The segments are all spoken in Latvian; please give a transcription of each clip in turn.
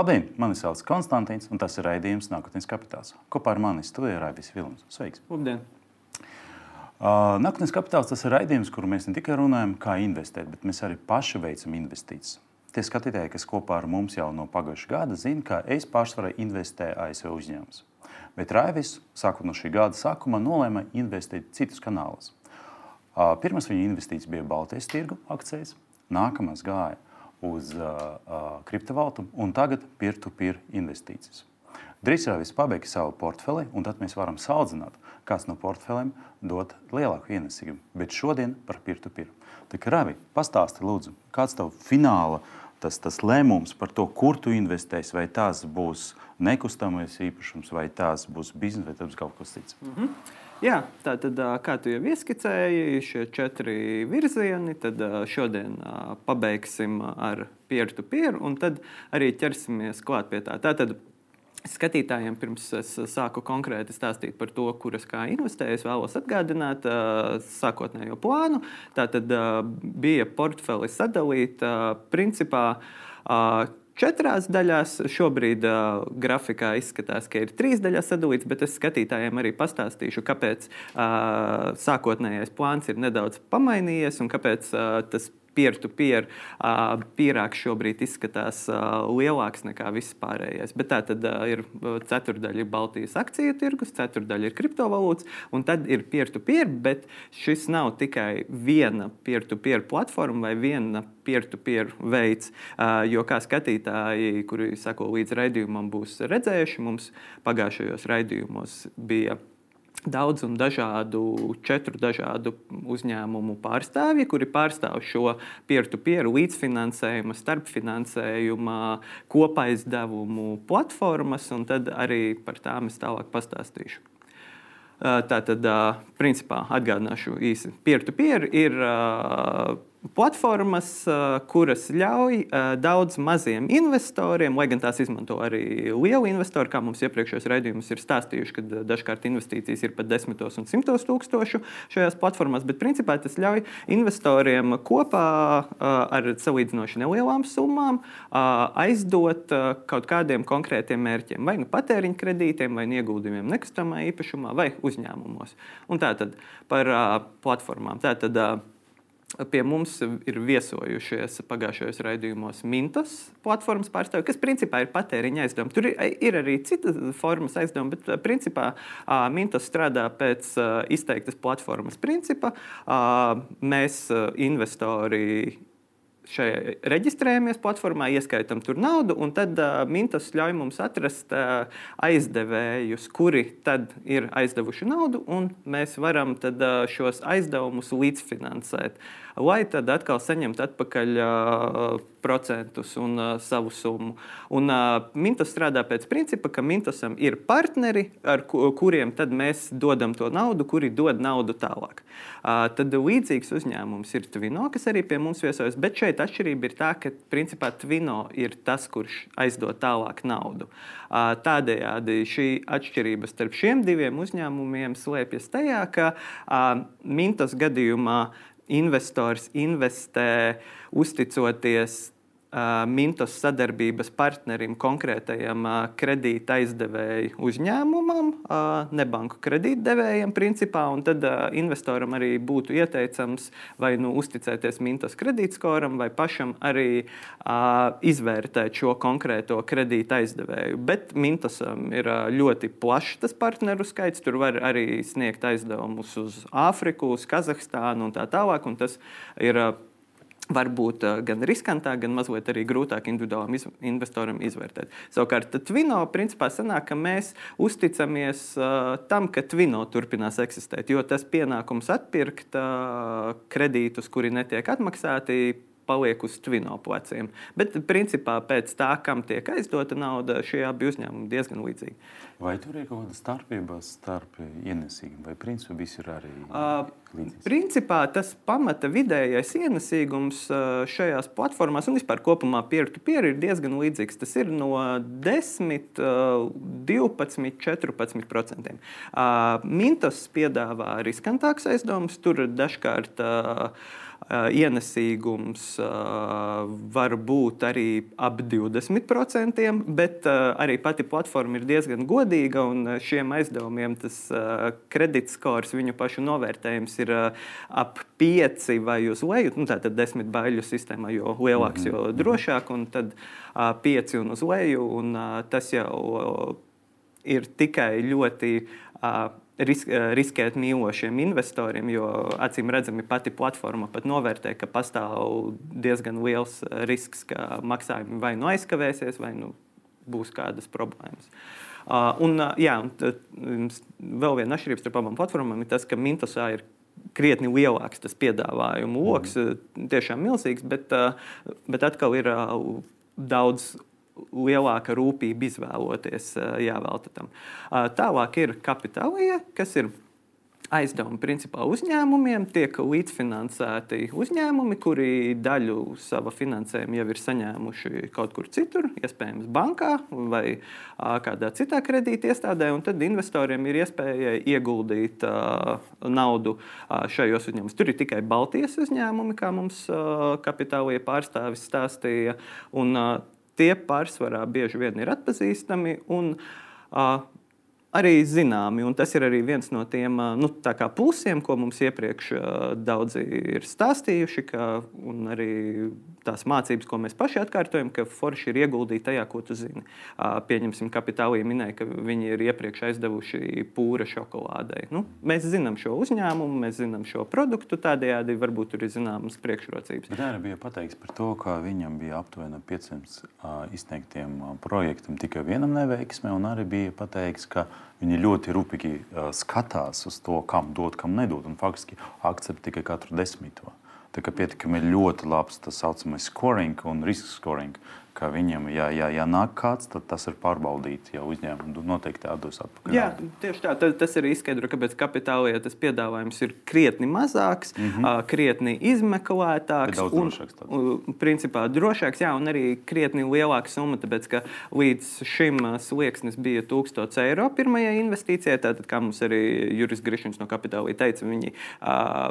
Labdien, mani sauc Konstantīns, un tas ir raidījums Nākotnes kapitāls. Kopā ar mani studijā Raivis Vilnis. Sveiks! Labdien! Uh, Nākotnes kapitāls tas ir raidījums, kur mēs ne tikai runājam, kā investēt, bet mēs arī paši veicam investīcijas. Tie skatītāji, kas kopā ar mums jau no pagājušā gada, zina, ka es pārsvarā investēju ASV uzņēmumus. Bet Raivis, sākot no šī gada sākuma, nolēma investēt citus kanālus. Uh, Pirmā viņa investīcija bija Baltijas tirgu akcijas, nākamais gāja uz uh, uh, kriptovalūtu un tagad peer-to-peer investīcijas. Drīz jau viss pabeigs savu portfeli, un tad mēs varam salīdzināt, kāds no portfeliem dod lielāku ienesīgumu. Bet šodien par peer-to-peer. Tā kā Ravi, pastāsti lūdzu, kāds tev fināla tas, tas lēmums par to, kur tu investēsi, vai tās būs nekustamais īpašums, vai tās būs biznesa, vai tas būs kaut kas cits. Mm -hmm. Jā, tā tad, kā tu jau ieskicēji, šie četri virzieni, tad šodien pabeigsim ar peer-to-peer, -peer, un tad arī ķersimies klāt pie tā. Tātad Skatītājiem pirms es sāku konkrēti stāstīt par to, kur es kā investēju, es vēlos atgādināt uh, sākotnējo plānu. Tā tad uh, bija portfeli sadalīta uh, principā. Uh, Četrās daļās. Šobrīd uh, grafikā izskatās, ka ir trīs daļās sadalīts, bet es skatītājiem arī pastāstīšu, kāpēc uh, sākotnējais plāns ir nedaudz pamainījies un kāpēc uh, tas peer-to-peer -peer, pierāks šobrīd izskatās lielāks nekā viss pārējais. Bet tā tad ir ceturdaļa ir Baltijas akciju tirgus, ceturdaļa ir kriptovalūtas, un tad ir peer-to-peer, -peer, bet šis nav tikai viena peer-to-peer platforma vai viena peer-to-peer veids. Jo kā skatītāji, kuri sako līdz raidījumam, būs redzējuši, mums pagājušajos raidījumos bija daudz un dažādu, četru dažādu uzņēmumu pārstāvji, kuri pārstāv šo peer-to-peer līdzfinansējuma, starpfinansējuma, kopaizdevumu platformas, un tad arī par tām es tālāk pastāstīšu. Tātad, principā, atgādināšu īsi. Peer-to-peer ir platformas, kuras ļauj daudz maziem investoriem, lai gan tās izmanto arī lieli investori, kā mums iepriekšējos raidījumos ir stāstījuši, ka dažkārt investīcijas ir pat desmitos un simtos tūkstošu šajās platformās, bet principā tas ļauj investoriem kopā ar salīdzinoši nelielām summām aizdot kaut kādiem konkrētiem mērķiem, vai nu patēriņa kredītiem, vai ieguldījumiem nekustamā īpašumā, vai uzņēmumos. Un tā tad par platformām. Tā tad, Pie mums ir viesojušies pagājušajos raidījumos Mintos platformas pārstāvji, kas principā ir patēriņa aizdevumi. Tur ir, ir arī citas formas aizdevumi, bet principā Mintos strādā pēc izteiktas platformas principa. Mēs, investori, šajā reģistrējamies platformā, ieskaitām tur naudu, un tad uh, Mintos ļauj mums atrast uh, aizdevējus, kuri tad ir aizdevuši naudu, un mēs varam tad, uh, šos aizdevumus līdzfinansēt. Lai tad atkal saņemtu atpakaļ uh, procentus un uh, savu summu. Un, uh, Mintos strādā pēc principa, ka Mintosam ir partneri, ar kuriem mēs dodam to naudu, kuri dod naudu tālāk. Uh, tad līdzīgs uzņēmums ir Twino, kas arī pie mums viesojas, bet šeit atšķirība ir tā, ka principā Twino ir tas, kurš aizdod tālāk naudu. Tādējādi šī atšķirība starp šiem diviem uzņēmumiem slēpjas tajā, ka Mintos gadījumā investors investē uzticoties Mintos sadarbības partnerim, konkrētajam kredīta aizdevēju uzņēmumam, nebanku kredītdevējiem, principā, tad investoram arī būtu ieteicams vai nu uzticēties Mintos kredītskoram, vai pašam arī izvērtēt šo konkrēto kredīta aizdevēju. Bet Mintosam ir ļoti plašs tas partneru skaits. Tur var arī sniegt aizdevumus uz Āfriku, uz Kazahstānu un tā tālāk. Un tas ir var būt uh, gan riskantāk, gan mazliet arī grūtāk individuālam iz, investoram izvērtēt. Savukārt, Twino principā sanāk, ka mēs uzticamies uh, tam, ka Twino turpinās eksistēt, jo tas pienākums atpirkt uh, kredītus, kuri netiek atmaksāti, paliek uz Twino pleciem. Bet, principā, pēc tā, kam tiek aizdota nauda, šie abi uzņēmumi ir diezgan līdzīgi. Vai tur ir kaut kāda starpība starp ienesīgumiem, vai principā viss ir arī līdzīgs? Principā tas pamata vidējais ienesīgums šajās platformās un vispār kopumā peer-to-peer ir diezgan līdzīgs. Tas ir no 10, 12, 14%. Mintos piedāvā riskantāks aizdoms, tur dažkārt ienesīgums var būt arī ap 20%, bet arī pati platforma ir diezgan godīga un šiem aizdevumiem tas kreditskors, viņu pašu novērtējums ir ap 5 vai uz leju. Nu, tātad 10 baļu sistēmā, jo lielāks, jo mhm. drošāk, un tad 5 un uz leju. Un, tas jau ir tikai ļoti risk, riskēt mīlošiem investoriem, jo acīm redzami pati platforma pat novērtē, ka pastāv diezgan liels risks, ka maksājumi vai nu aizkavēsies, vai nu būs kādas problēmas. Uh, un, uh, jā, un vēl viena atšķirība starp abām platformām ir tas, ka Mintosā ir krietni lielāks tas piedāvājumu lokus, mm. tiešām milzīgs, bet, bet atkal ir daudz lielāka rūpība izvēloties jāvelta tam. Tālāk ir kapitālija, kas ir aizdevumi principā uzņēmumiem, tiek līdzfinansēti uzņēmumi, kuri daļu sava finansējuma jau ir saņēmuši kaut kur citur, iespējams, bankā vai kādā citā kredīta iestādē. Tad investoriem ir iespēja ieguldīt naudu šajos uzņēmumos. Tur ir tikai Baltijas uzņēmumi, kā mums kapitālajie pārstāvis stāstīja. Un, tie pārsvarā bieži vien ir atpazīstami. Un, uh, arī zināmi. Tas ir arī viens no tiem nu, plusiem, ko mums iepriekš daudzi ir stāstījuši. Ka, arī tās mācības, ko mēs paši atkārtojam, ka forši ir ieguldīti tajā, ko tu zini. Pieņemsim, kapitālī minēja, ka viņi ir iepriekš aizdevuši pūra šokolādei. Nu, mēs zinām šo uzņēmumu, mēs zinām šo produktu, tādējādi varbūt tur ir zināmas priekšrocības. Bet arī bija pateikts par to, ka viņam bija aptuveni 500 izsniegtiem projektiem tikai vienam neveiksmē, un arī bija pateikts, ka Viņi ļoti rūpīgi skatās uz to, kam dot, kam nedot, un faktiski akceptē tikai katru desmito. Tā kā pietiekami ļoti labs tas saucamais scoring un risk scoring, ka viņam, ja, ja, ja nāk kāds, tad tas ir pārbaudīts jau uzņēmumam. Noteikti atdos atpakaļ. Jā, tieši tā. Tas arī izskaidro, kāpēc kapitālajā tas piedāvājums ir krietni mazāks, mm -hmm. krietni izmeklētāks. Un. Un, principā drošāks, jā, un arī krietni lielāka summa, tāpēc ka līdz šim slieksnis bija 1000 eiro pirmajai investīcijai. Tātad, kā mums arī Juris Grišins no kapitālajā teica, viņi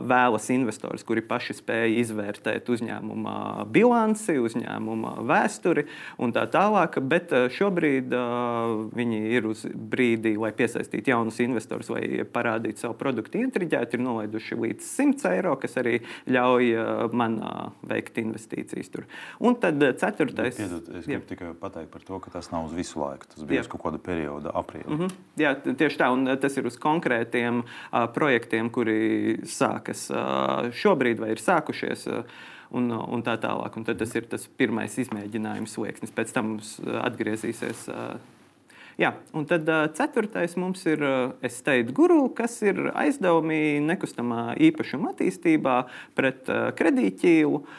vēlas investorus, kuri paši spēja izvērtēt uzņēmuma bilanci, uzņēmuma vēsturi sektori un tā tālāk. Bet eh, šobrīd uh, viņi ir uz brīdi, lai piesaistītu jaunus investorus, lai parādītu savu produktu intriģētu, ir nolaiduši līdz 100 eiro, kas arī ļauj uh, man veikt investīcijas tur. Un tad ceturtais. Piedod, es gribu tikai pateikt par to, ka tas nav uz visu laiku. Tas bija jā. uz kaut kāda perioda, aprīlī. Mm -hmm. Jā, tieši tā, un tas ir uz konkrētiem uh, projektiem, kuri sākas uh, šobrīd vai ir sākušies. Uh, un, un tā tālāk. Un tas ir tas pirmais izmēģinājums slieksnis. Pēc tam mums uh, atgriezīsies uh, Jā, un tad ceturtais mums ir estate guru, kas ir aizdevumi nekustamā īpašuma attīstībā pret kredītķīvu, uh,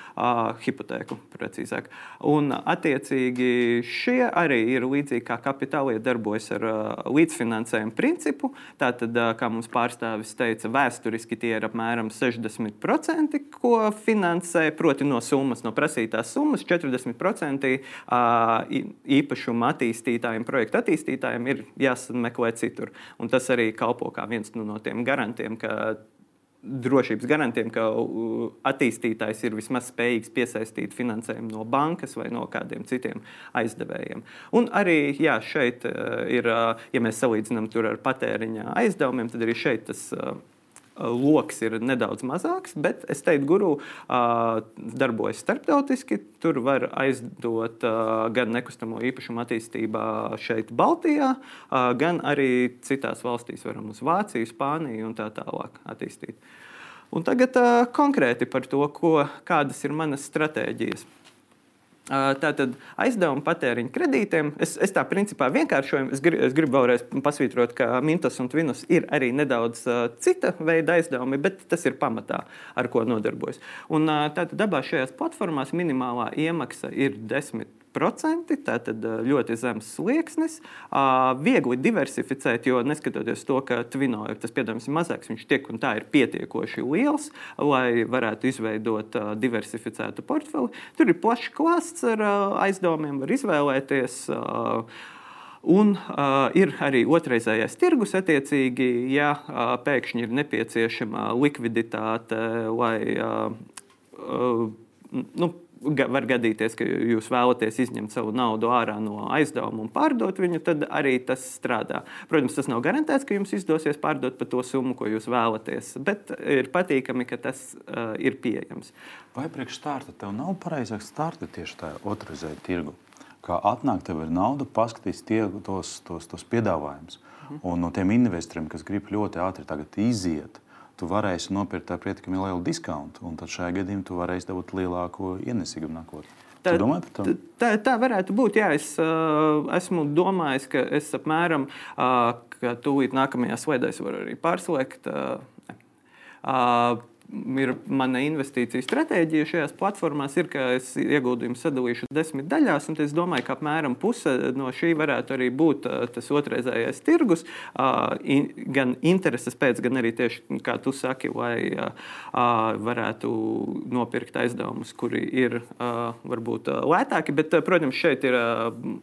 hipotēku precīzāk. Un attiecīgi šie arī ir līdzīgi kā kapitālie darbojas ar līdzfinansējumu principu. Tātad, kā mums pārstāvis teica, vēsturiski tie ir apmēram 60%, ko finansē, proti no summas, no prasītās summas, 40% uh, īpašuma attīstītājiem, projektu attīstītājiem attīstītājiem ir jāsameklē citur. Un tas arī kalpo kā viens no tiem garantiem, ka drošības garantiem, ka attīstītājs ir vismaz spējīgs piesaistīt finansējumu no bankas vai no kādiem citiem aizdevējiem. Un arī jā, šeit e, ir, ja mēs salīdzinām ar patēriņa aizdevumiem, tad arī šeit tas lokus ir nedaudz mazāks, bet es teiktu, guru darbojas starptautiski. Tur var aizdot gan nekustamo īpašumu attīstībā šeit, Baltijā, gan arī citās valstīs, varam uz Vāciju, Spāniju un tā tālāk attīstīt. Un tagad uh, konkrēti par to, ko, kādas ir manas stratēģijas. Tātad aizdevuma patēriņa kredītiem. Es, es tā principā vienkāršoju. Es, grib, es gribu vēlreiz pasvītrot, ka Mintos un Tvinus ir arī nedaudz uh, cita veida aizdevumi, bet tas ir pamatā, ar ko nodarbojas. Un, uh, tātad abās šajās platformās minimālā iemaksa ir 10 procenti, tātad ļoti zems slieksnis. Viegli diversificēt, jo neskatoties to, ka Twino ir tas piedāvājums mazāks, viņš tiek un tā ir pietiekoši liels, lai varētu izveidot diversificētu portfeli. Tur ir plašs klāsts ar aizdevumiem, var izvēlēties. Un uh, ir arī otrreizējais tirgus, attiecīgi, ja uh, pēkšņi ir nepieciešama likviditāte, lai uh, nu, var gadīties, ka jūs vēlaties izņemt savu naudu ārā no aizdevuma un pārdot viņu, tad arī tas strādā. Protams, tas nav garantēts, ka jums izdosies pārdot par to summu, ko jūs vēlaties, bet ir patīkami, ka tas uh, ir pieejams. Vai priekš starta tev nav pareizāk starta tieši tajā otrreizē tirgu? Kā atnāk, tev ir nauda, paskatīs tie, tos, tos, tos piedāvājumus. Mhm. Un no tiem investoriem, kas grib ļoti ātri iziet, tu varēsi nopirkt ar pietiekami lielu diskontu, un tad šajā gadījumā tu varēsi dabūt lielāko ienesīgumu nākotnē. Tā, tā, tā varētu būt. Jā, es uh, esmu domājis, ka es apmēram uh, tūlīt nākamajā svētdienā varu arī pārslēgt. Uh, uh, ir mana investīcija stratēģija šajās platformās, ir, ka es ieguldījumu sadalīšu desmit daļās, un es domāju, ka apmēram puse no šī varētu arī būt tas otrreizējais tirgus, gan intereses pēc, gan arī tieši, kā tu saki, lai varētu nopirkt aizdevumus, kuri ir varbūt lētāki, bet, protams, šeit ir,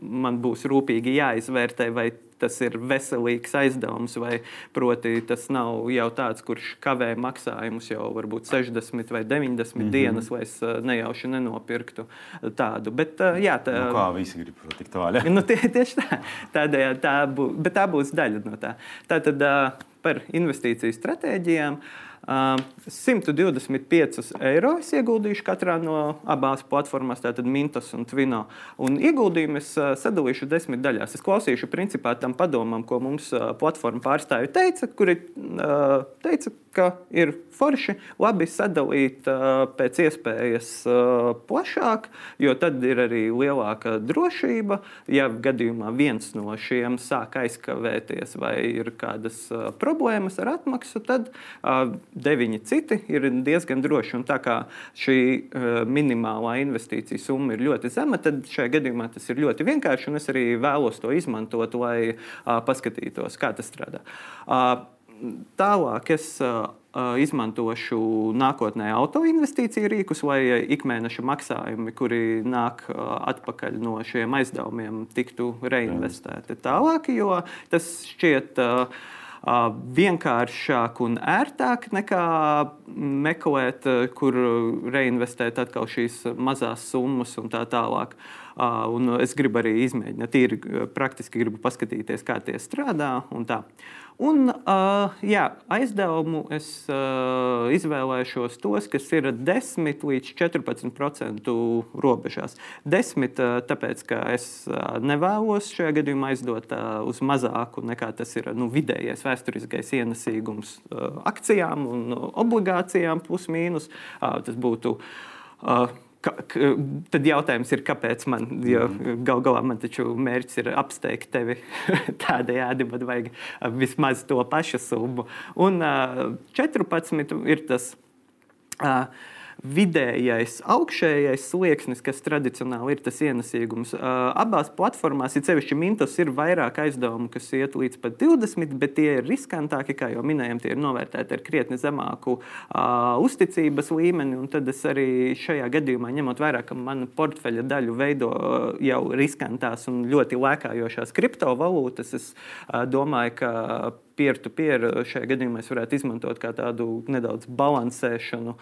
man būs rūpīgi jāizvērtē, vai tas ir veselīgs aizdevums, vai proti tas nav jau tāds, kurš kavē maksājumus jau varbūt 60 vai 90 mm -hmm. dienas, lai es eh, nejauši nenopirktu tādu. Bet, eh, jā, tā, nu, kā visi grib tikt vaļā? Nu, tie, tieši tā. Tādējādi tā, bū, tā būs daļa no tā. Tātad eh, par investīciju stratēģijām. Uh, 125 eiro es ieguldīšu katrā no abām platformās, tātad Mintos un Twino. Un ieguldījumu es sadalīšu desmit daļās. Es klausīšu principā tam padomam, ko mums platforma pārstāvja teica, kuri teica, ka ir forši labi sadalīt pēc iespējas plašāk, jo tad ir arī lielāka drošība. Ja gadījumā viens no šiem sāk aizkavēties vai ir kādas problēmas ar atmaksu, tad deviņi citi ir diezgan droši. Un tā kā šī minimālā investīcija summa ir ļoti zema, tad šajā gadījumā tas ir ļoti vienkārši. Es arī vēlos to izmantot, lai paskatītos, kā tas strādā. Uh, Tālāk es uh, izmantošu nākotnē autoinvestīciju rīkus, lai ikmēneša maksājumi, kuri nāk uh, atpakaļ no šiem aizdevumiem, tiktu reinvestēti tālāk, jo tas šķiet. Uh, vienkāršāk un ērtāk nekā meklēt, kur reinvestēt atkal šīs mazās summas un tā tālāk. Un es gribu arī izmēģināt, tīri praktiski gribu paskatīties, kā tie strādā. Tā. Un, jā, aizdevumu es izvēlēšos tos, kas ir 10 līdz 14% robežās. 10, uh, tāpēc, ka es nevēlos šajā gadījumā aizdot uz mazāku nekā tas ir nu, vidējais vēsturiskais ienesīgums akcijām un obligācijām, plus mīnus. Tas būtu. Uh, Ka, ka, tad jautājums ir, kāpēc man, jo mhm. gal galā man taču mērķis ir apsteigt tevi tādējādi, man vajag vismaz to pašu summu. Un uh, 14 ir tas. Uh, vidējais augšējais slieksnis, kas tradicionāli ir tas ienesīgums. Abās platformās, ir sevišķi Mintos, ir vairāk aizdevumu, kas iet līdz pat 20, bet tie ir riskantāki, kā jau minējām, tie ir novērtēti ar krietni zemāku uh, uzticības līmeni. Tad es arī šajā gadījumā, ņemot vērā, ka mana portfeļa daļu veido jau riskantās un ļoti lēkājošās kriptovalūtas, es uh, domāju, ka peer-to-peer -peer šajā gadījumā mēs varētu izmantot kā tādu nedaudz balansēšanu,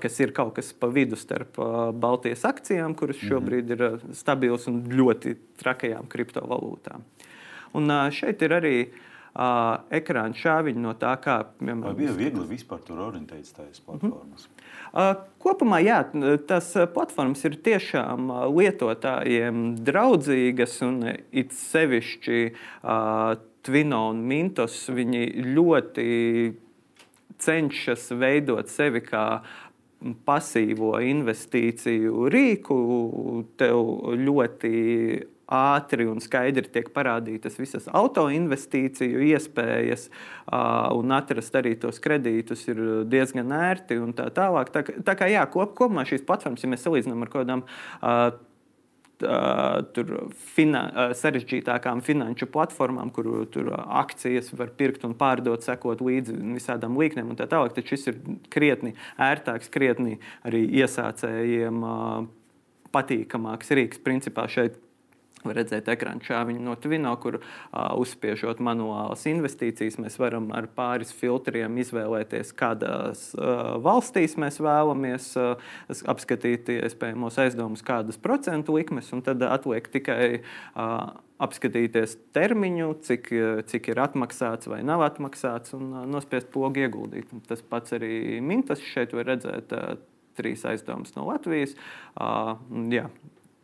kas ir kaut kas pa vidu starp Baltijas akcijām, kuras mhm. šobrīd ir stabilas un ļoti trakajām kriptovalūtām. Un šeit ir arī uh, ekrāna šāviņi no tā, kā. Piemēram, Vai bija viegli vispār tur orientēties tajās mhm. platformās? Uh, kopumā jā, tas platformas ir tiešām lietotājiem draudzīgas un it sevišķi uh, Twino un Mintos ļoti cenšas veidot sevi kā pasīvo investīciju rīku. Tev ļoti ātri un skaidri tiek parādītas visas autoinvestīciju iespējas, un atrast arī tos kredītus ir diezgan ērti un tā tālāk. Tā, tā kā jā, kop, kopumā šīs platformas, ja mēs salīdzinām ar kaut kādām uh, finan, sarežģītākām finanšu platformām, kur tur akcijas var pirkt un pārdot, sekot līdzi visādām līknēm un tā tālāk. Tad šis ir krietni ērtāks, krietni arī iesācējiem patīkamāks rīks. Principā šeit Var redzēt, ekrāna šāviņu no Twino, kur uh, uzspiežot manuālas investīcijas, mēs varam ar pāris filtriem izvēlēties, kādās uh, valstīs mēs vēlamies uh, apskatīt iespējamos aizdevumus, kādas procentu likmes, un tad atliek tikai uh, apskatīties termiņu, cik, cik ir atmaksāts vai nav atmaksāts, un uh, nospiest pogu ieguldīt. Un tas pats arī Mintas šeit var redzēt. Uh, trīs aizdevumus no Latvijas. Uh, jā,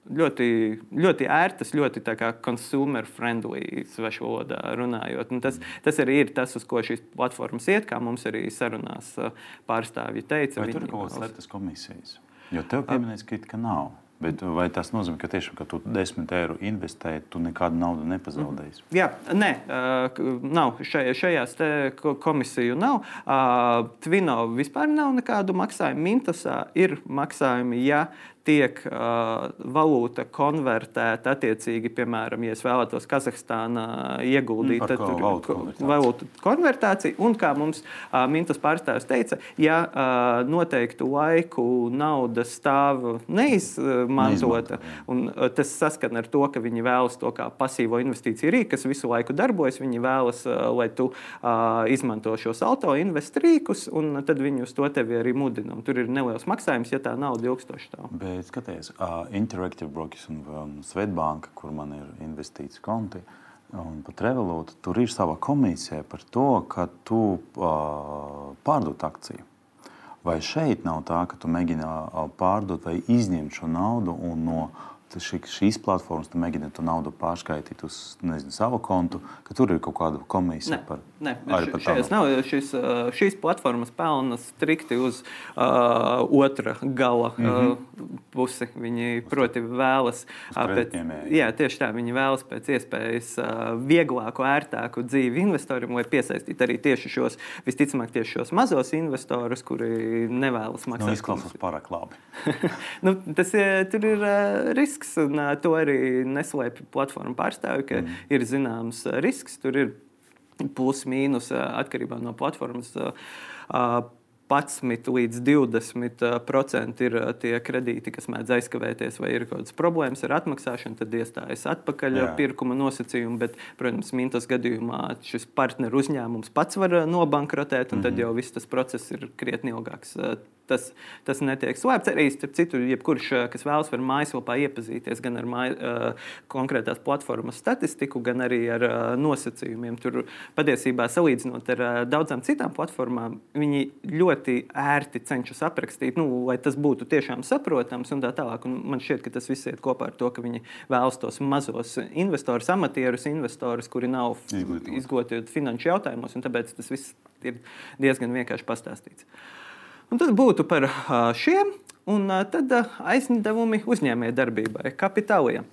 ļoti, ļoti ērtas, ļoti consumer-friendly svešu valodā runājot. Un tas, tas arī ir tas, uz ko šīs platformas iet, kā mums arī sarunās uh, pārstāvji teica. Vai tur ir kaut kādas lietas komisijas? Jo tev pieminēts, ka, ka nav. Bet vai tas nozīmē, ka tiešām, kad tu 10 eiro investēji, tu nekādu naudu nepazaudēsi? Jā, nē, nav. Šajās komisiju nav. Tvino vispār nav nekādu maksājumu. Mintasā ir maksājumi, ja tiek uh, valūta konvertēta attiecīgi, piemēram, ja es vēlētos Kazahstānā ieguldīt, mm, tad ir valūta konvertācija. Un kā mums uh, Mintas pārstāvis teica, ja uh, noteiktu laiku nauda stāv neizmantota, un uh, tas saskan ar to, ka viņi vēlas to kā pasīvo investīciju rīku, kas visu laiku darbojas, viņi vēlas, uh, lai tu uh, izmanto šos auto investīciju rīkus, un tad viņi uz to tevi arī mudina. Un tur ir neliels maksājums, ja tā nauda ilgstoši stāv. Bet skaties, uh, Interactive Brokers un um, Svetbanka, kur man ir investīcijas konti. Un pat Revolūta tur ir sava komisija par to, ka tu uh, pārdod akciju. Vai šeit nav tā, ka tu mēģini pārdot vai izņemt šo naudu no šī, šīs platformas mēģina to naudu pārskaitīt uz nezinu, savu kontu, ka tur ir kaut kāda komisija ne, par ne, arī par tādu. Nav, šis, šīs platformas pelna strikti uz uh, otra gala mm -hmm. uh, pusi. Viņi, proti, vēlas pēc, jā, tieši tā, viņi vēlas pēc iespējas uh, vieglāku, ērtāku dzīvi investoriem, lai piesaistītu arī tieši šos, visticamāk, tieši šos mazos investorus, kuri nevēlas maksāt. Nu, izklausās pārāk labi. nu, tas ir, ir uh, risks risks, un to arī neslēpj platforma pārstāvji, ka mm. ir zināms risks. Tur ir plus mīnus atkarībā no platformas. 11 līdz 20% ir tie kredīti, kas mēdz aizkavēties, vai ir kaut kādas problēmas ar atmaksāšanu, tad iestājas atpakaļ Jā. pirkuma nosacījumi. Bet, protams, Mintas gadījumā šis partneru uzņēmums pats var nobankrotēt, un mm -hmm. tad jau viss tas process ir krietni ilgāks tas, tas netiek slēpts. Arī, starp citu, jebkurš, eh, kas vēlas, var mājaslapā iepazīties gan ar māj, uh, konkrētās platformas statistiku, gan arī ar uh, nosacījumiem. Tur patiesībā, salīdzinot ar uh, daudzām citām platformām, viņi ļoti ērti cenšas aprakstīt, nu, lai tas būtu tiešām saprotams un tā tālāk. Un man šķiet, ka tas viss iet kopā ar to, ka viņi vēlas tos mazos investorus, amatierus investorus, kuri nav izglītoti finanšu jautājumos, un tāpēc tas viss ir diezgan vienkārši pastāstīts. Uh, Un tas būtu par šiem, un tad aizdevumi uzņēmējdarbībai, kapitāliem.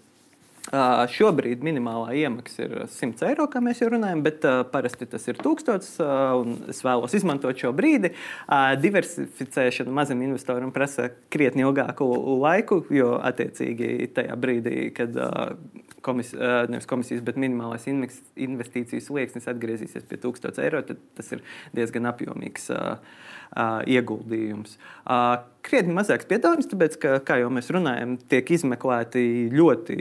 Šobrīd minimālā iemaksa ir 100 eiro, kā mēs jau runājam, bet parasti tas ir 1000. Uh, es vēlos izmantot šo brīdi. Diversificēšana mazam investoram prasa krietni ilgāku laiku, jo attiecīgi tajā brīdī, kad komis, nevis komisijas, bet minimālais investīcijas slieksnis atgriezīsies pie 1000 eiro, tad tas ir diezgan apjomīgs. Ieguldījums. Krietni mazāks piedāvājums, tāpēc, ka, kā jau mēs runājam, tiek izmeklēti ļoti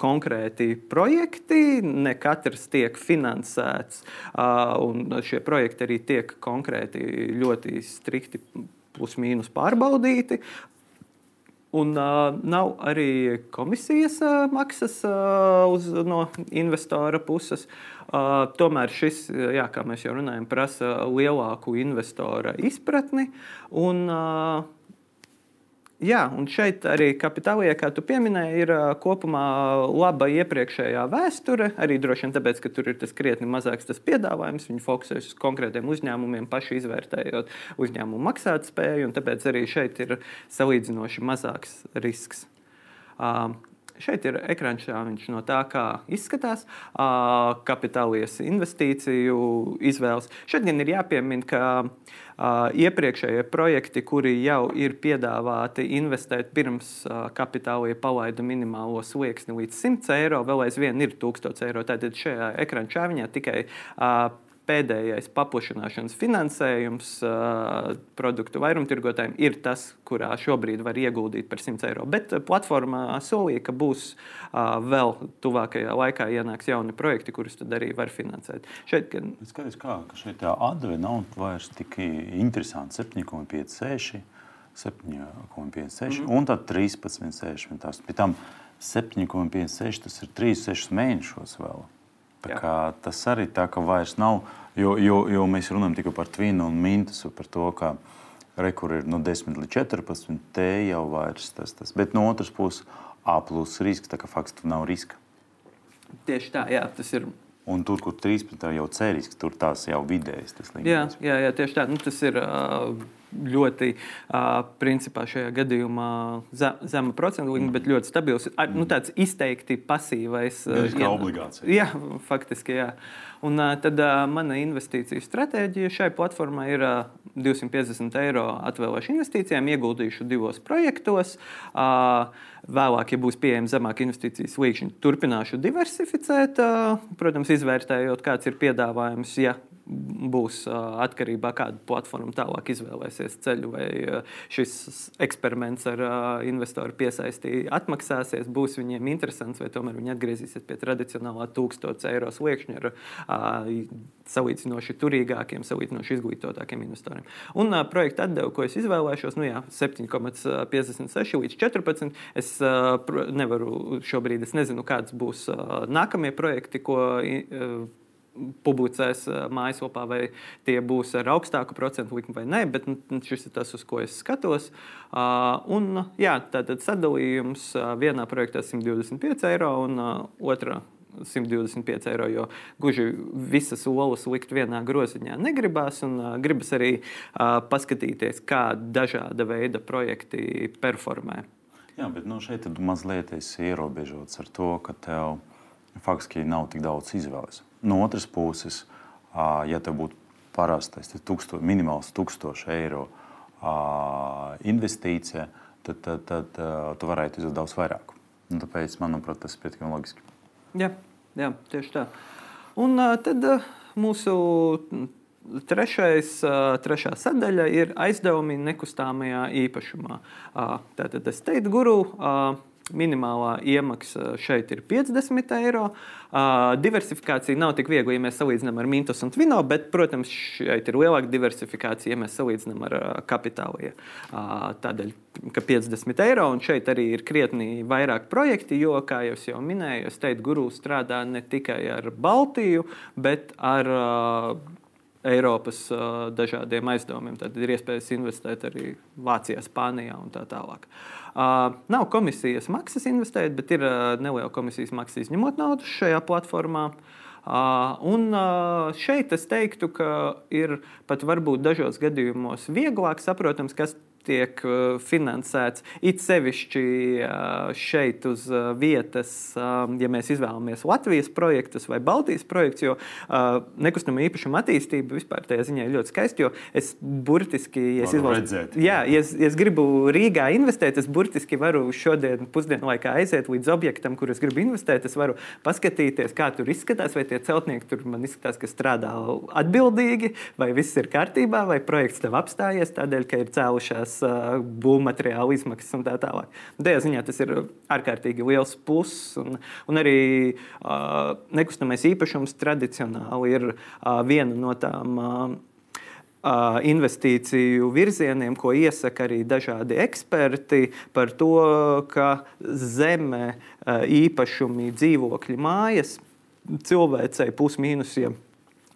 konkrēti projekti, ne katrs tiek finansēts, un šie projekti arī tiek konkrēti ļoti strikti plus mīnus pārbaudīti. Un uh, nav arī komisijas uh, maksas uh, uz, no investora puses. Uh, tomēr šis, jā, kā mēs jau runājam, prasa lielāku investora izpratni. Un, uh, Jā, un šeit arī kapitālajā, kā tu pieminēji, ir kopumā laba iepriekšējā vēsture. Arī droši vien tāpēc, ka tur ir tas krietni mazāks tas piedāvājums. Viņi fokusējas uz konkrētiem uzņēmumiem, paši izvērtējot uzņēmumu maksātspēju, un tāpēc arī šeit ir salīdzinoši mazāks risks. Uh, Šeit ir ekrāns šāviņš no tā, kā izskatās kapitālijas investīciju izvēles. Šeit gan ir jāpiemina, ka iepriekšējie projekti, kuri jau ir piedāvāti investēt pirms uh, kapitāla palaida minimālo slieksni līdz 100 eiro, vēl aizvien ir 1000 eiro. Tātad šajā ekrāna čāviņā tikai pēdējais paplašināšanas finansējums uh, produktu vairumtirgotājiem ir tas, kurā šobrīd var ieguldīt par 100 eiro. Bet platformā solīja, ka būs uh, vēl tuvākajā laikā ienāks jauni projekti, kurus tad arī var finansēt. Šeit, ka... Skaties, kā, ka šeit tā atdeve nav vairs tik interesanta 7,56. 7,56 mm. un tad 13,60. Pēc tam 7,56 tas ir 3,6 mēnešos vēl. Tas arī tā, ka vairs nav, jo, jo, jo mēs runājam tikai par tvinu un mintusu, par to, ka rekur ir no 10 līdz 14, te jau vairs tas. tas. Bet no otras puses, A plus risks, tā kā faktiski nav riska. Tieši tā, jā, tas ir. Un tur, kur 13, jau cerisks, tur tās jau vidējas. Jā, jā, jā, tieši tā. Nu, tas ir. Uh ļoti, principā, šajā gadījumā zema procentu likme, bet ļoti stabils. Nu, tāds izteikti pasīvais. Uh, kā obligācija. Jā, faktiski. Jā. Un, tad mana investīciju stratēģija šai platformai ir uh, 250 eiro atvēlēšu investīcijām, ieguldīšu divos projektos. Vēlāk, ja būs pieejama zemāka investīcijas līnija, turpināšu diversificēt, protams, izvērtējot, kāds ir piedāvājums. Ja būs atkarībā no tā, kādu platformu tālāk izvēlēsies ceļu, vai šis eksperiments ar investoru piesaistību atmaksāsies, būs viņiem interesants, vai tomēr viņi atgriezīsies pie tradicionālā 1000 eiro sliekšņa ar salīdzinoši turīgākiem, salīdzinoši izglītotākiem investoriem. Un projekta atdevu, ko es izvēlēšos, nu jā, 7,56 līdz 14. Es nevaru šobrīd, es nezinu, kāds būs nākamie projekti, ko. Publicēs mājaslapā, vai tie būs ar augstāku procentu likmi vai nē, bet nu, šis ir tas, uz ko es skatos. Un, jā, tātad sadalījums vienā projektā 125 eiro un otrā 125 eiro, jo gluži visas olas likt vienā groziņā negribās. Un, uh, gribas arī uh, paskatīties, kā dažāda veida projekti performē. Jā, bet nu, šeit mazliet ierobežots ar to, ka tev faktiski nav tik daudz izvēles. No otras puses, ja tev būtu parastais tūksto, minimāls 1000 eiro investīcija, tad, tad, tad tu varētu izdarīt daudz vairāk. Un tāpēc, manuprāt, tas ir pietiekami loģiski. Jā, jā tieši tā. Un tad mūsu trešais, trešā sadaļa ir aizdevumi nekustamajā īpašumā. Tātad es teiktu, guru. Minimālā iemaksa šeit ir 50 eiro. Diversifikācija nav tik viegla, ja mēs salīdzinām ar Mintos un Twino, bet, protams, šeit ir lielāka diversifikācija, ja mēs salīdzinām ar kapitālu. Tādēļ, ka 50 eiro un šeit arī ir krietni vairāk projekti, jo, kā jau minēju, State Guru strādā ne tikai ar Baltiju, bet ar Eiropas uh, dažādiem aizdevumiem. Tad ir iespējas investēt arī Vācijā, Spānijā un tā tālāk. Uh, nav komisijas maksas investēt, bet ir neliela komisijas maksa izņemot naudu šajā platformā. Un šeit es teiktu, ka ir pat varbūt dažos gadījumos vieglāk saprotams, kas tiek uh, finansēts. It sevišķi uh, šeit uz uh, vietas, um, ja mēs izvēlamies Latvijas projektus vai Baltijas projektus, jo nekustamā īpašuma attīstība vispār tajā ziņā ir ļoti skaista. Es burtiski, ja es, izvēlos, jā, ja es, ja es gribu Rīgā investēt, es burtiski varu šodien pusdienu laikā aiziet līdz objektam, kur es gribu investēt. Es varu paskatīties, kā tur izskatās, vai tie celtnieki tur man izskatās, ka strādā atbildīgi, vai viss ir kārtībā, vai projekts tev apstājies tādēļ, ka ir cēlušās izmaksas, būvmateriāla izmaksas un tā tālāk. Tajā ziņā tas ir ārkārtīgi liels pluss. Un, un arī uh, nekustamais īpašums tradicionāli ir uh, viena no tām. Uh, investīciju virzieniem, ko iesaka arī dažādi eksperti par to, ka zeme, īpašumi, dzīvokļi, mājas cilvēcei pusmīnusiem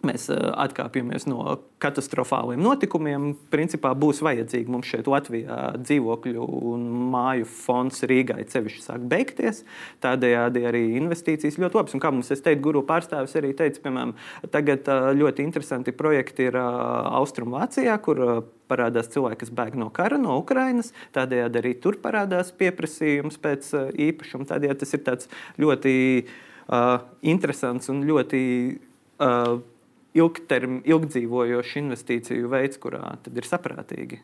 mēs eh, atkāpjamies no katastrofāliem notikumiem. Principā būs vajadzīgi mums šeit Latvijā dzīvokļu un māju fonds Rīgai cevišķi sāk beigties. Tādējādi arī investīcijas ļoti labas. Un kā mums teica, guru pārstāvis arī teica, piemēram, tagad eh, ļoti interesanti projekti ir eh, Austrumvācijā, kur parādās cilvēki, kas bēg no kara, no Ukrainas. Tādējādi arī tur parādās pieprasījums pēc īpašuma. Tādējādi tas ir ļoti uh, interesants un ļoti uh, ilgterm, ilgdzīvojošs investīciju veids, kurā ir saprātīgi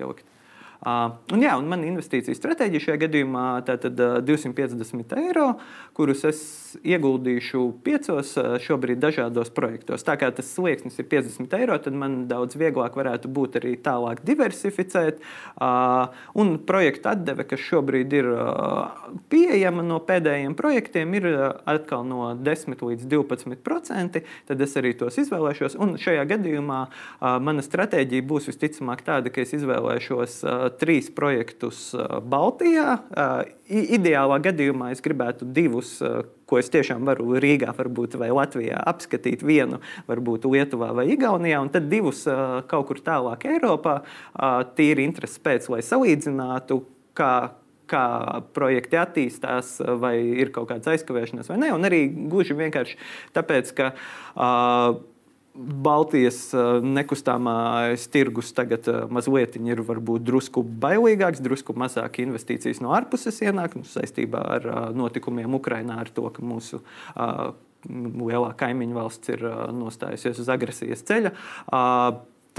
jaukt. Un, jā, un man investīcija stratēģija šajā gadījumā ir 250 eiro, kurus es ieguldīšu piecos šobrīd dažādos projektos. Tā kā tas slieksnis ir 50 eiro, tad man daudz vieglāk varētu būt arī tālāk diversificēt. Un projekta atdeve, kas šobrīd ir pieejama no pēdējiem projektiem, ir atkal no 10 līdz 12 procenti. Tad es arī tos izvēlēšos. Un šajā gadījumā mana stratēģija būs visticamāk tāda, ka es izvēlēšos trīs projektus Baltijā. Ideālā gadījumā es gribētu divus, ko es tiešām varu Rīgā varbūt, vai Latvijā apskatīt, vienu varbūt Lietuvā vai Igaunijā, un tad divus kaut kur tālāk Eiropā. Tīri intereses pēc, lai salīdzinātu, kā, kā projekti attīstās, vai ir kaut kādas aizkavēšanās vai nē. Un arī gluži vienkārši tāpēc, ka uh, Baltijas eh, nekustamais tirgus tagad eh, mazliet ir varbūt drusku bailīgāks, drusku mazāk investīcijas no ārpuses ienāk nu, saistībā ar eh, notikumiem Ukrajinā, ar to, ka mūsu lielā kaimiņu valsts ir nostājusies uz agresijas ceļa.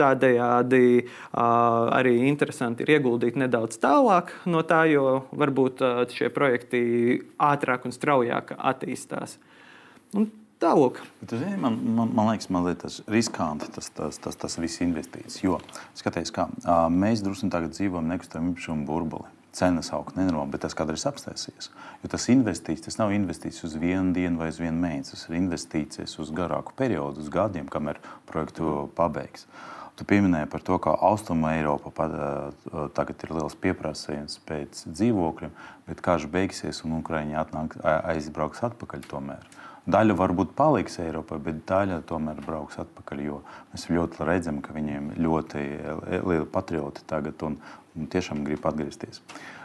Tādējādi arī interesanti ir ieguldīt nedaudz tālāk no tā, jo varbūt šie projekti ātrāk un straujāk attīstās. Un Tālāk. Zini, man, man, man liekas, mazliet tas riskanti, tas, tas, tas, tas viss investīcijas. Jo, skaties, kā mēs drusku tagad dzīvojam nekustamā īpašuma burbulī. Cenas aug nenormāli, bet tas kādreiz apstāsies. Jo tas investīcijas, tas nav investīcijas uz vienu dienu vai uz vienu mēnesi. Tas ir investīcijas uz garāku periodu, uz gadiem, kamēr projektu pabeigs. Tu pieminēji par to, ka Austrumā Eiropā tagad ir liels pieprasījums pēc dzīvokļiem, bet karš beigsies un atnāk, aizbrauks atpakaļ tomēr. Daļa varbūt paliks Eiropā, bet daļa tomēr brauks atpakaļ. Mēs ļoti redzam, ka viņiem ļoti lieli patrioti tagad un, un tiešām grib atgriezties.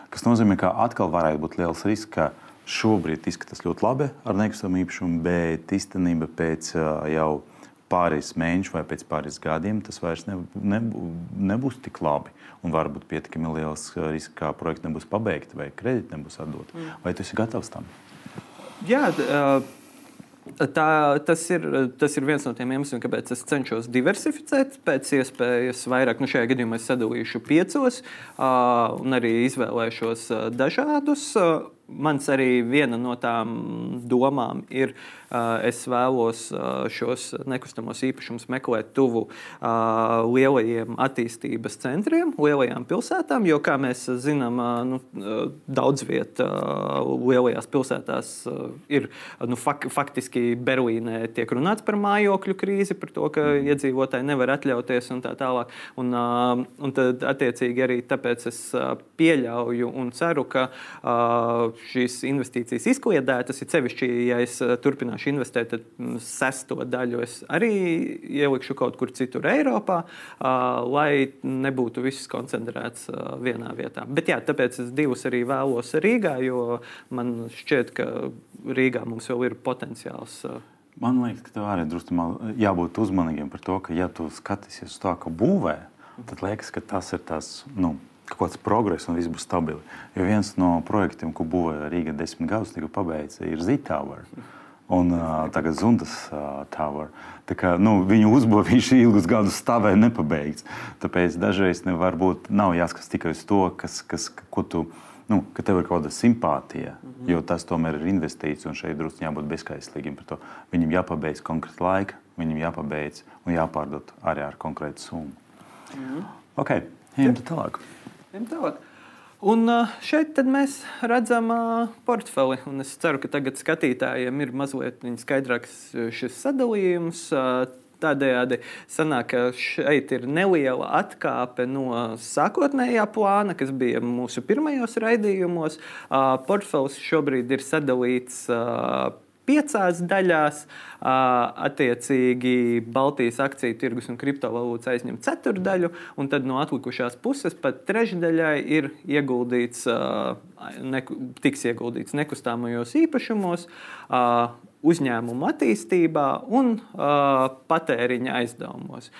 Tas nozīmē, ka atkal varētu būt liels risks, ka šobrīd izskatās ļoti labi ar nekustamo īpašumu, bet īstenībā pēc jau pāris mēnešu vai pēc pāris gadiem tas vairs ne, ne, nebūs tik labi. Un var būt pietiekami liels risks, ka projekts nebūs pabeigts vai kredīti nebūs atdoti. Mm. Vai tu esi gatavs tam? Jā, uh Tā, tas, ir, tas ir viens no tiem iemesliem, kāpēc es cenšos diversificēt pēc iespējas vairāk. Nu, šajā gadījumā es sadalīšu piecos uh, un arī izvēlēšos dažādus. Uh, mans arī viena no tām domām ir, es vēlos uh, šos nekustamos īpašumus meklēt tuvu uh, lielajiem attīstības centriem, lielajām pilsētām, jo, kā mēs zinām, nu, daudz vietā lielajās pilsētās ir nu, fak faktiski Berlīnē tiek runāts par mājokļu krīzi, par to, ka iedzīvotāji nevar atļauties un tā tālāk. Un, un tad, attiecīgi, arī tāpēc es pieļauju un ceru, ka šīs investīcijas izkliedētas. Ir sevišķi, ja es eh, turpināšu investēt, tad mm, sesto daļu es arī ielikšu kaut kur citur Eiropā, lai nebūtu viss koncentrēts vienā vietā. Bet jā, tāpēc es divus arī vēlos Rīgā, jo man šķiet, ka Rīgā mums vēl ir potenciāls. Man liekas, ka tev arī drusku jābūt uzmanīgiem par to, ka, ja tu skatīsies uz to, ka būvē, tad liekas, ka tas ir tas. Nu, kaut kāds progress un viss būs stabili. Jo viens no projektiem, ko būvēja Rīga desmit gadus, tika pabeigts, ir Z-Tower. Un uh, tagad Zundas uh, Tower. Tā kā, nu, viņu uzbūve viņš ilgus gadus stāvēja nepabeigts. Tāpēc dažreiz nevar būt, jāskatās tikai uz to, kas, kas, ko tu, nu, ka tev ir kaut kāda simpātija. Mm -hmm. Jo tas tomēr ir investīcija, un šeit drusku jābūt bezskaislīgiem par to. Viņam jāpabeidz konkrēti laika, viņam jāpabeidz un jāpārdod arī ar konkrētu summu. Mm -hmm. Ok, ejam tālāk. Tālāk. Un šeit mēs redzam portfeli. Es ceru, ka tagad skatītājiem ir mazliet skaidrāks šis sadalījums. Tādējādi sanāk, ka šeit ir neliela atkāpe no sākotnējā plāna, kas bija mūsu pirmajos raidījumos. Portfels šobrīd ir sadalīts piecās daļās. Attiecīgi Baltijas akciju tirgus un kriptovalūtas aizņem ceturdaļu, un tad no atlikušās puses pat trešdaļai ir ieguldīts, neku, tiks ieguldīts nekustamajos īpašumos uzņēmumu attīstībā un patēriņa aizdevumos.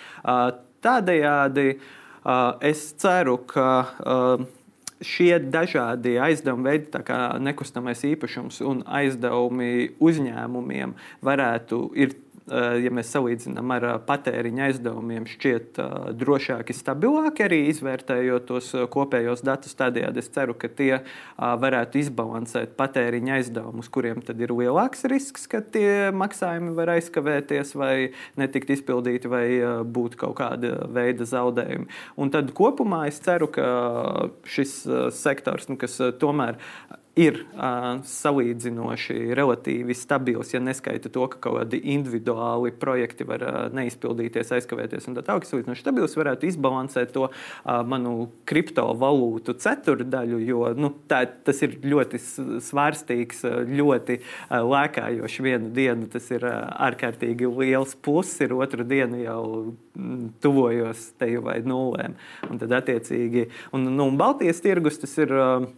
Tādējādi es ceru, ka šie dažādi aizdevuma veidi, kā nekustamais īpašums un aizdevumi uzņēmumiem, varētu ir ja mēs salīdzinām ar patēriņa aizdevumiem, šķiet drošāki, stabilāki arī izvērtējot tos kopējos datus. Tādējādi es ceru, ka tie varētu izbalansēt patēriņa aizdevumus, kuriem tad ir lielāks risks, ka tie maksājumi var aizkavēties vai netikt izpildīti vai būt kaut kāda veida zaudējumi. Un tad kopumā es ceru, ka šis sektors, nu, kas tomēr ir uh, salīdzinoši relatīvi stabils, ja neskaita to, ka kaut kādi individuāli projekti var uh, neizpildīties, aizkavēties un tā tālāk. Salīdzinoši stabils varētu izbalansēt to uh, manu kriptovalūtu ceturdaļu, jo nu, tā, tas ir ļoti svārstīgs, ļoti uh, lēkājošs vienu dienu. Tas ir uh, ārkārtīgi liels pluss, ir otru dienu jau mm, tuvojos te jau vai nulēm. Un tad attiecīgi, un, nu, un Baltijas tirgus tas ir. Uh,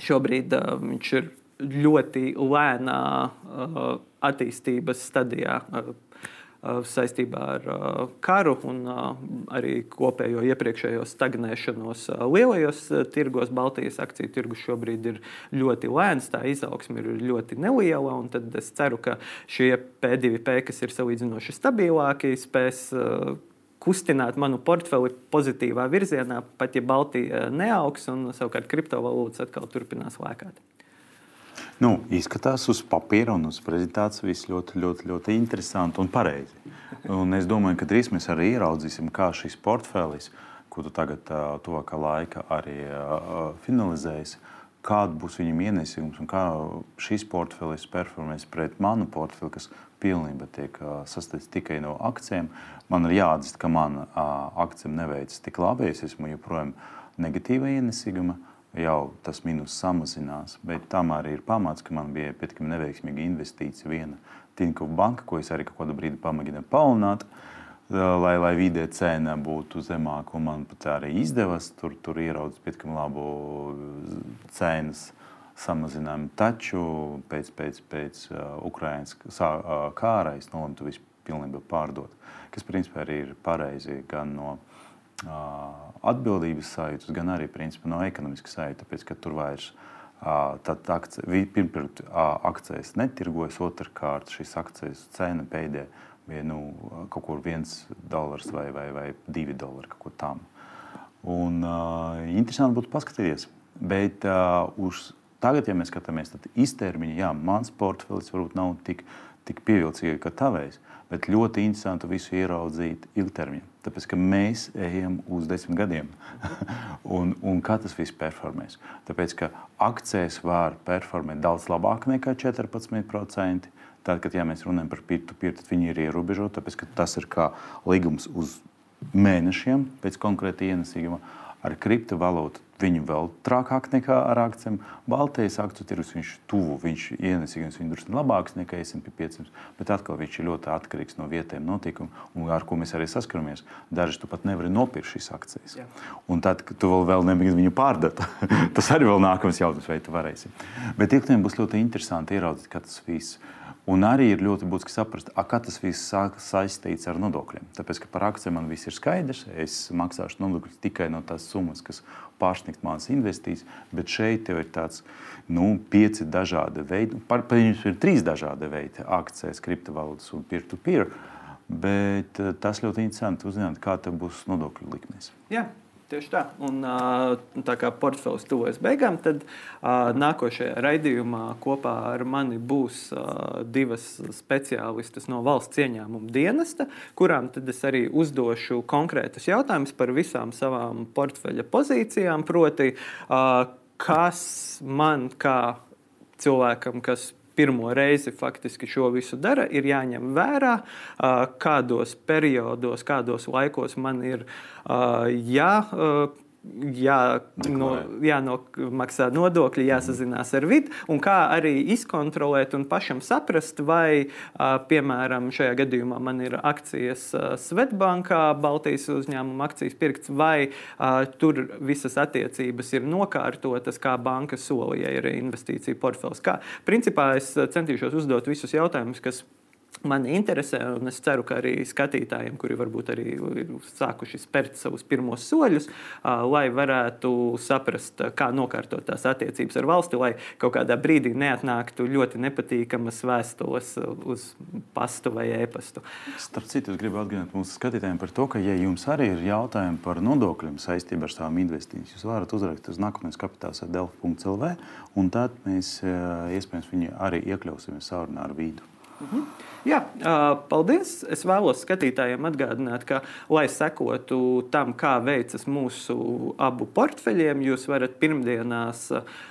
Šobrīd uh, viņš ir ļoti lēnā uh, attīstības stadijā. Uh, saistībā ar uh, karu un uh, arī kopējo iepriekšējo stagnēšanos uh, lielajos tirgos. Baltijas akciju tirgus šobrīd ir ļoti lēns, tā izaugsme ir ļoti neliela. Es ceru, ka šie P2P, kas ir salīdzinoši stabilāki, spēs kustināt manu portfeli pozitīvā virzienā, pat ja Baltija eh, neaugs un savukārt kriptovalūtas atkal turpinās lēkāt. Nu, izskatās uz papīra un uz prezentācijas viss ļoti, ļoti, ļoti interesanti un pareizi. Un es domāju, ka drīz mēs arī ieraudzīsim, kā šis portfelis, ko tu tagad tuvākā laika arī finalizēsi, kāda būs viņam ienesījums un kā šis portfelis performēs pret manu portfeli, kas pilnībā tiek sastāvs tikai no akcijiem. Man ir jāatzīst, ka man akcijiem neveicas tik labi. Es esmu joprojām negatīva ienesīguma. Jau tas mīnus samazinās, bet tam arī ir pamats, ka man bija pietiekami neveiksmīga investīcija viena Tinkova banka, ko es arī kādu brīdi pamēģināju palielināt, lai, lai vidē cena būtu zemāka. Man pat arī izdevās tur, tur ieraudzīt pietiekami labu cenas samazinājumu. Taču pēc, pēc, pēc uh, Ukraiņas kāra es nolēmu to visu pilnībā pārdot. Kas principā arī ir pareizi gan no atbildības sajūtas, gan arī principā, no ekonomiskas sajūtas, tāpēc ka tur vairs uh, pirmkārt uh, akcijas netirgojas, otrkārt šīs akcijas cena pēdējā bija nu, kaut kur viens dolārs vai, vai, vai divi dolāri, kaut ko tam. Un, uh, interesanti būtu paskatīties. Bet uh, uz Tagad, ja mēs skatāmies īstermiņā, jā, mans portfelis varbūt nav tik, tik pievilcīgs kā tavējs, bet ļoti interesanti visu ieraudzīt ilgtermiņā. Tāpēc, ka mēs ejam uz desmit gadiem, un, un kā tas viss performēs. Tāpēc, ka akcijas var performēt daudz labāk nekā 14%. Tad, kad ja mēs runājam par peer-to-peer, tad viņi ir ierobežoti, tāpēc, ka tas ir kā līgums uz mēnešiem pēc konkrēta ienesīguma ar kriptovalūtu viņu vēl trakāk nekā ar akcijiem. Baltijas akciju tirgus viņš tuvu, viņš ienesīgums, viņš drusku labāks nekā S&P 500, bet atkal viņš ir ļoti atkarīgs no vietējiem notikumiem, un ar ko mēs arī saskaramies. Dažas tu pat nevari nopirkt šīs akcijas. Jā. Un tad, kad tu vēl, vēl nemēģini viņu pārdot, tas arī vēl nākamais jautājums, vai tu varēsi. Bet ilgtermiņā būs ļoti interesanti ieraudzīt, kā tas viss Un arī ir ļoti būtiski saprast, kā tas viss saistīts ar nodokļiem. Tāpēc, ka par akcijiem man viss ir skaidrs. Es maksāšu nodokļus tikai no tās summas, kas pārsniegs manas investīcijas. Bet šeit ir tāds nu, pieci dažādi veidi. Viņus ir trīs dažādi veidi - akcijas, kriptovalūtas un peer-to-peer. Bet eh, tas ļoti interesanti uzzināt, kā tas būs nodokļu likmes. Jā. Tieši tā. Un, tā kā portfels tuvojas beigām, tad nākošajā raidījumā kopā ar mani būs divas speciālistas no valsts ieņēmuma dienesta, kurām tad es arī uzdošu konkrētus jautājumus par visām savām portfeļa pozīcijām. Proti, kas man kā cilvēkam, kas pirmo reizi faktiski šo visu dara, ir jāņem vērā, kādos periodos, kādos laikos man ir jā jā, no, jānomaksā nodokļi, jāsazinās ar vidi, un kā arī izkontrolēt un pašam saprast, vai, piemēram, šajā gadījumā man ir akcijas Svetbankā, Baltijas uzņēmuma akcijas pirkts, vai tur visas attiecības ir nokārtotas, kā banka solīja, ir investīcija portfels. Kā, principā es centīšos uzdot visus jautājumus, kas mani interesē, un es ceru, ka arī skatītājiem, kuri varbūt arī ir sākuši spērt savus pirmos soļus, lai varētu saprast, kā nokārtot tās attiecības ar valsti, lai kaut kādā brīdī neatnāktu ļoti nepatīkamas vēstules uz pastu vai e-pastu. Starp citu, es gribu atgādināt mūsu skatītājiem par to, ka, ja jums arī ir jautājumi par nodokļiem saistībā ar savām investīcijām, jūs varat uzrakstīt uz nākamais kapitāls ar delfu.lv, un tad mēs iespējams viņu arī iekļausim sarunā ar vīdu. Mhm. Jā, paldies. Es vēlos skatītājiem atgādināt, ka, lai sekotu tam, kā veicas mūsu abu portfeļiem, jūs varat pirmdienās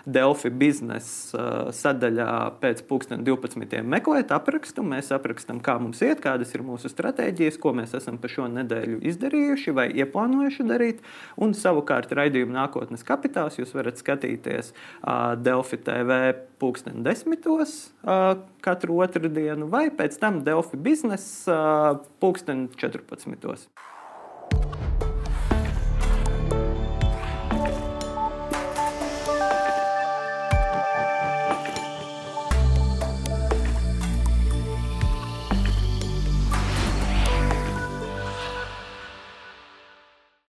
Delfi biznesa sadaļā pēc 2012. meklēt aprakstu. Mēs aprakstam, kā mums iet, kādas ir mūsu stratēģijas, ko mēs esam pa šo nedēļu izdarījuši vai ieplānojuši darīt. Un savukārt raidījumu nākotnes kapitāls jūs varat skatīties Delfi TV pulksten desmitos katru otru dienu vai pēc tam Delfi biznesa pulksten 14.